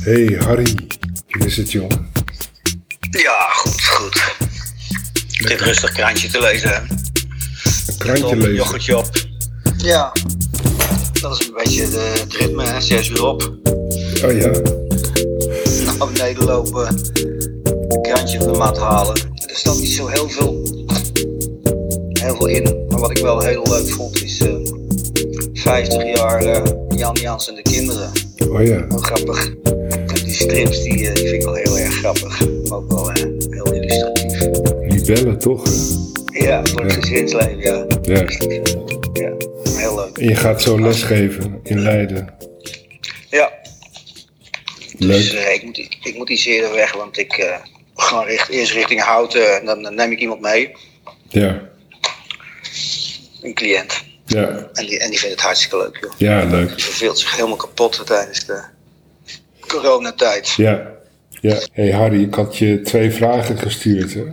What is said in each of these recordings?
Hey Harry, hoe is het jongen? Ja, goed, goed. Ik zit rustig krantje te lezen. Een krantje Een lezen. yoghurtje op. Ja, dat is een beetje de, het ritme, hè. zes uur op. Oh ja, Naar beneden lopen, een krantje van de mat halen. Er staat niet zo heel veel, heel veel in. Maar wat ik wel heel leuk vond is eh 50 jaar eh, Jan Jans en de kinderen. Oh ja. Grappig. Die strips die, eh, die vind ik wel heel erg grappig. Maar ook wel eh, heel illustratief. Libellen toch? hè? Ja, voor het Ja. gezinsleven, ja. Ja. Ja, heel leuk. En je gaat zo lesgeven in Leiden. Ja, dus Leuk. eh, ik, moet, ik moet iets eerder weg, want ik ga richt, eerst richting Houten en dan neem ik iemand mee, Ja, een cliënt. Ja, En die, en die vindt het hartstikke leuk, joh. ja, leuk. Die verveelt zich helemaal kapot tijdens de coronatijd. Ja, ja. Hey Harry, ik had je twee vragen gestuurd hè?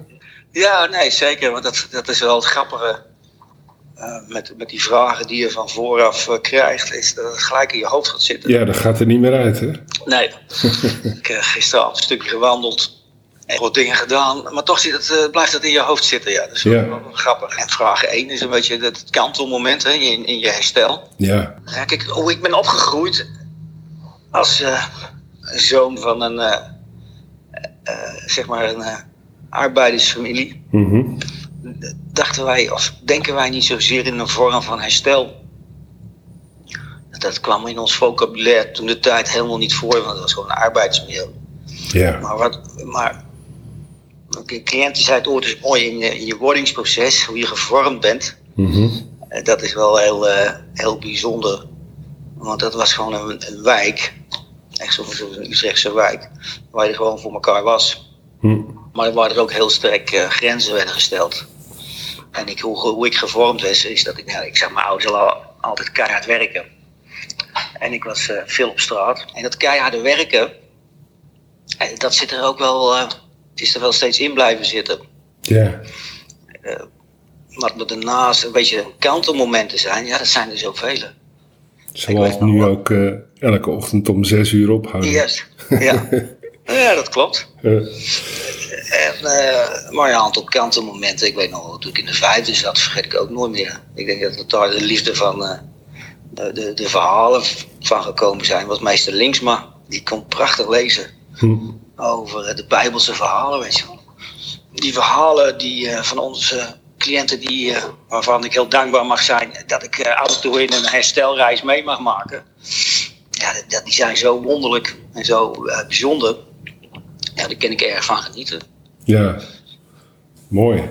Ja, nee, zeker, want dat, dat is wel het grappige. eh, met, met die vragen die je van vooraf eh, krijgt, is dat het gelijk in je hoofd gaat zitten. Ja, dat gaat er niet meer uit hè? Nee. ik heb gisteravond een stukje gewandeld en wat dingen gedaan. Maar toch zit het, eh, blijft het in je hoofd zitten. Ja. Dat is wel, Ja. wel grappig. En vraag 1 is een beetje het kantelmoment hè, in, in je herstel. Ja, kijk, hoe ik ben opgegroeid als eh, zoon van een, eh, zeg maar een arbeidersfamilie. mhm. Dachten wij, of denken wij niet zozeer in een vorm van herstel. Dat kwam in ons vocabulaire toen de tijd helemaal niet voor, want het was gewoon een arbeidsmilieu. ja, Maar, wat, maar een cliënt die zei het ooit eens mooi in je, in je wordingsproces, hoe je gevormd bent. mhm. Eh, Dat is wel heel, eh, heel bijzonder. Want dat was gewoon een, een wijk, echt zo'n Utrechtse wijk, waar je gewoon voor elkaar was. Hm. Maar waar er ook heel sterk eh, grenzen werden gesteld. En ik, hoe, hoe ik gevormd was, is dat ik, nou, ik zeg, mijn ouders al altijd keihard werken. En ik was eh, veel op straat. En dat keiharde werken, eh, dat zit er ook wel, eh, het is er wel steeds in blijven zitten. ja, Wat me daarnaast een beetje kantelmomenten zijn, ja, dat zijn er zoveel. zoals nu wel. ook eh, elke ochtend om zes uur ophouden. Yes, ja. ja, dat klopt. En, eh, maar ja, een aantal kantelmomenten. Ik weet nog, toen ik in de vijfde zat, vergeet ik ook nooit meer. Ik denk dat het daar de liefde van de, de, verhalen van gekomen zijn. Was meester Linksma, die kon prachtig lezen hm. Over eh, de Bijbelse verhalen, weet je wel. Die verhalen die, eh, van onze cliënten, die, eh, waarvan ik heel dankbaar mag zijn dat ik af en toe in een herstelreis mee mag maken. Ja, dat- die zijn zo wonderlijk en zo bijzonder. Ja, daar kan ik erg van genieten. Ja, mooi.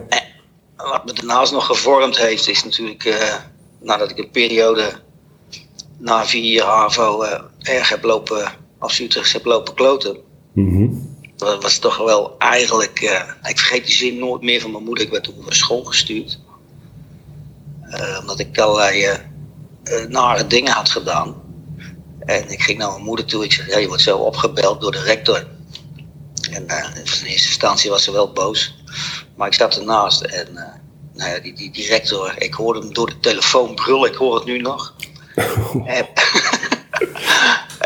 Wat me daarnaast nog gevormd heeft, is natuurlijk nadat ik een periode na vier jaar HAVO erg heb lopen, als Utrecht heb lopen kloten. Mhm. Dat was toch wel eigenlijk, eh, ik vergeet die zin nooit meer van mijn moeder. Ik werd toen naar school gestuurd. Eh, omdat ik allerlei eh, nare dingen had gedaan. En ik ging naar mijn moeder toe. Ik zei, hey, je wordt zo opgebeld door de rector. En in eerste instantie was ze wel boos. Maar ik zat ernaast en nou ja, die, die, die rector, ik hoorde hem door de telefoon brullen. Ik hoor het nu nog. En,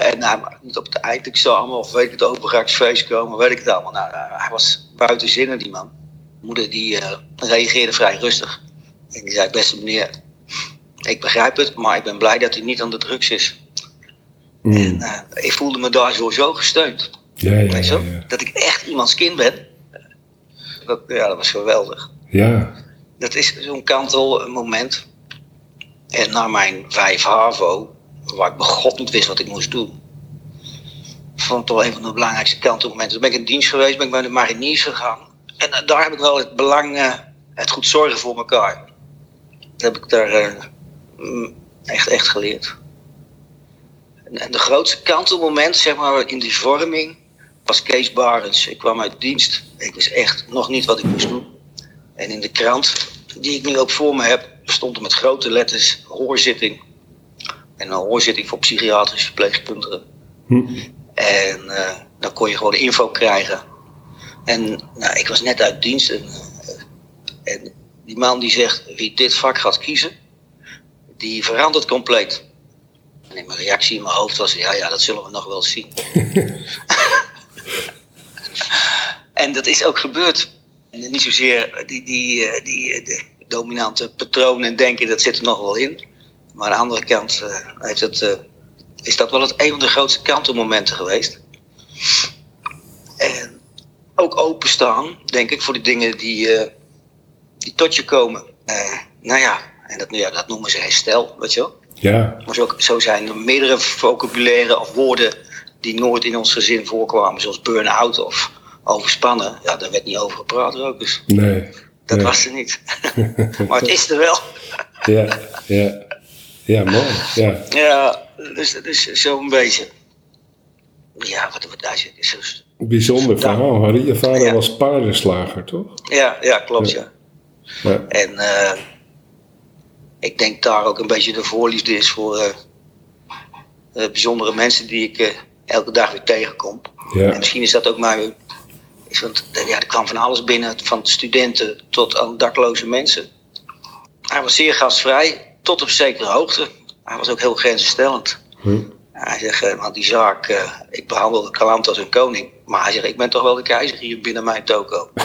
en hij moet op het eindexamen of weet ik het overgangsfeest komen, weet ik het allemaal. Nou, hij was buiten zinnen, die man. Moeder die eh, reageerde vrij rustig. En die zei, beste meneer, ik begrijp het, maar ik ben blij dat u niet aan de drugs is. Hm. En eh, ik voelde me daar sowieso gesteund. Ja, ja, Weet je ja, wel? ja. Dat ik echt iemands kind ben. Dat, ja, dat was geweldig. Ja, Dat is zo'n kantelmoment. En na mijn 5 HAVO, waar ik begot niet wist wat ik moest doen, vond ik toch een van de belangrijkste kantelmomenten. Toen ben ik in dienst geweest, ben ik bij de mariniers gegaan. En eh, daar heb ik wel het belang, eh, het goed zorgen voor elkaar. Dat heb ik daar eh, mm, echt, echt geleerd. En de grootste kantelmoment, zeg maar, in die vorming, was Kees Barens. Ik kwam uit dienst. Ik wist echt nog niet wat ik moest doen. En in de krant, die ik nu ook voor me heb, stond er met grote letters hoorzitting. En een hoorzitting voor psychiatrische verpleegkundigen. Hm. En eh, dan kon je gewoon info krijgen. En nou, ik was net uit dienst. En, eh, en die man die zegt, wie dit vak gaat kiezen, die verandert compleet. En mijn reactie in mijn hoofd was, ja, ja, dat zullen we nog wel zien. en dat is ook gebeurd. En niet zozeer die, die, eh, die, de dominante patronen en denken, dat zit er nog wel in. Maar aan de andere kant heeft het, is dat wel het een van de grootste kantelmomenten geweest. En ook openstaan, denk ik, voor de dingen die, die tot je komen. nou ja, en dat, ja, dat noemen ze herstel, weet je wel. Ja. Maar zo, zo zijn er meerdere vocabulaire of woorden die nooit in ons gezin voorkwamen, zoals burn-out of overspannen. Ja, daar werd niet over gepraat ook eens. Nee. Dat was er niet. maar het is er wel. ja, ja. Ja, mooi. Ja, ja dus dat is zo'n beetje. Ja, wat, wat daar zit. Is dus, Bijzonder verhaal, Harry. Je vader was paardenslager, toch? Ja, ja klopt, ja. ja. En uh, ik denk daar ook een beetje de voorliefde is voor uh, uh, bijzondere mensen die ik elke dag weer tegenkom. Ja. En misschien is dat ook maar. Is, want ja, er kwam van alles binnen, van studenten tot aan dakloze mensen. Hij was zeer gastvrij, tot op zekere hoogte. Hij was ook heel grenzenstellend. Hm. Hij zegt, want die zaak, ik behandel de klant als een koning. Maar hij zegt, ik ben toch wel de keizer hier binnen mijn toko.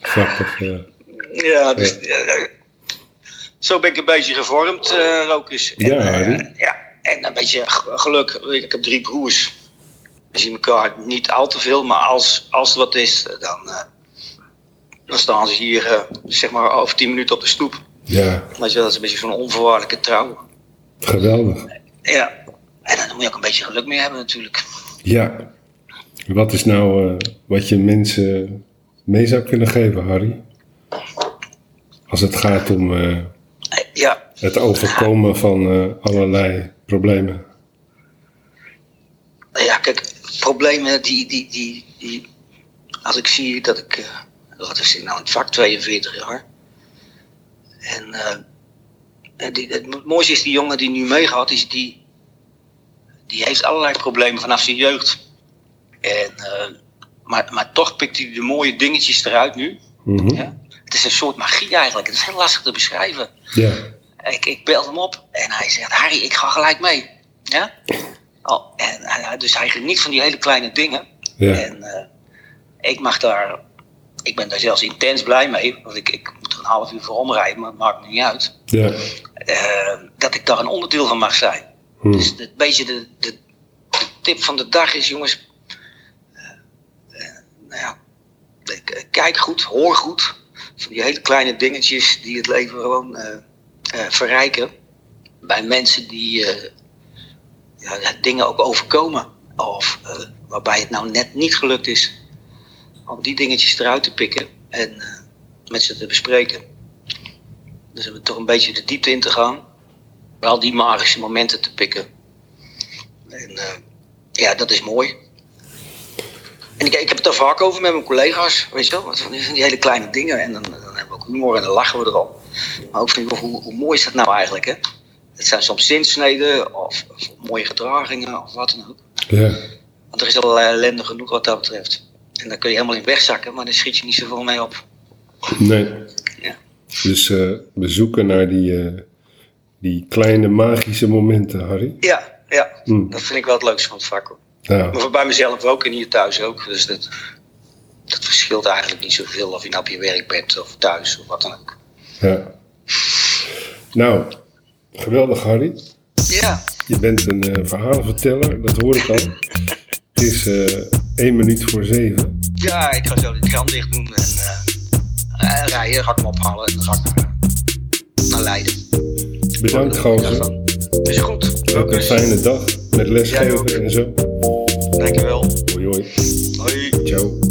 Grappig, ja. Ja, dus, ja. zo ben ik een beetje gevormd, uh, Rokus. Ja, en, uh, ja, en een beetje geluk. Ik heb drie broers. We zien elkaar niet al te veel, maar als, als er wat is, dan, dan staan ze hier zeg maar over tien minuten op de stoep. Ja. Maar dat is een beetje zo'n onvoorwaardelijke trouw. Geweldig. Ja, en dan moet je ook een beetje geluk mee hebben natuurlijk. Ja. Wat is nou wat je mensen mee zou kunnen geven, Harry? Als het gaat om uh, ja. het overkomen van allerlei problemen. Ja, kijk, problemen die, die, die, die als ik zie dat ik, wat is nou in het vak 42 jaar. En die, het mooiste is die jongen die nu meegaat, is die, die heeft allerlei problemen vanaf zijn jeugd. En maar, maar toch pikt hij de mooie dingetjes eruit nu. Mm -hmm. ja? Het is een soort magie eigenlijk. Het is heel lastig te beschrijven. Ja. Ik, ik bel hem op en hij zegt: Harry, ik ga gelijk mee. Ja? Oh, en, dus hij geniet van die hele kleine dingen. Ja. En uh, ik mag daar, ik ben daar zelfs intens blij mee. Want ik, ik moet er een half uur voor omrijden, maar het maakt me niet uit. Ja. Uh, dat ik daar een onderdeel van mag zijn. Hm. Dus een beetje de, de, de tip van de dag is: jongens, nou ja, kijk goed, hoor goed. Van die hele kleine dingetjes die het leven gewoon verrijken. Bij mensen die ja, dingen ook overkomen. Of waarbij het nou net niet gelukt is. Om die dingetjes eruit te pikken en met ze te bespreken. Dus we toch een beetje de diepte in te gaan. Wel die magische momenten te pikken. En ja, dat is mooi. En ik, ik heb het er vaak over met mijn collega's, weet je wel. Van die hele kleine dingen. En dan, dan hebben we ook humor en dan lachen we erom. Maar ook van, hoe, hoe mooi is dat nou eigenlijk, hè? Het zijn soms zinsneden of, of mooie gedragingen of wat dan ook. Ja. Want er is al ellende genoeg wat dat betreft. En dan kun je helemaal in wegzakken, maar dan schiet je niet zoveel mee op. Nee. Ja. Dus uh, we zoeken naar die, uh, die kleine magische momenten, Harry. Ja, ja. Hm. dat vind ik wel het leukste van het vak. Hoor. Ja. Maar bij mezelf ook en hier thuis ook. Dus dat, dat verschilt eigenlijk niet zoveel of je nou op je werk bent of thuis of wat dan ook. Ja. Nou, geweldig Harry. Ja. Je bent een uh, verhalenverteller, dat hoor ik al. Het is uh, één minuut voor zeven. Ja, ik ga zo de krant dicht doen en uh, rijden. Ga ik hem ophalen en dan ga ik naar, naar Leiden. Bedankt gozer. Is goed. Ook een fijne dag met lesgeven en zo. Dankjewel. Hoi hoi. Hoi. Ciao.